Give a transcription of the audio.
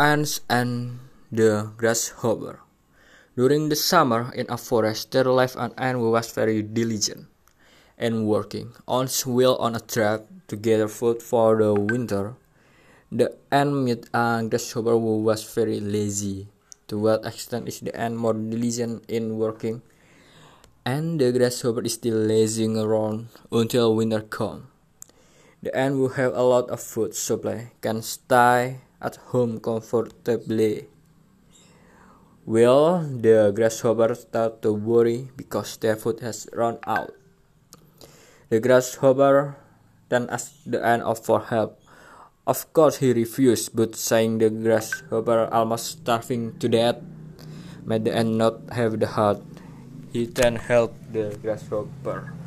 ants and the grasshopper. During the summer in a forest there lived an ant was very diligent and working on wheel on a trap to gather food for the winter. The ant met a grasshopper who was very lazy. To what extent is the ant more diligent in working? And the grasshopper is still lazing around until winter comes. The ant will have a lot of food supply, can stay at home comfortably. Will the grasshopper start to worry because their food has run out? The grasshopper then asked the ant for help. Of course he refused, but saying the grasshopper almost starving to death made the ant not have the heart. He then helped the grasshopper.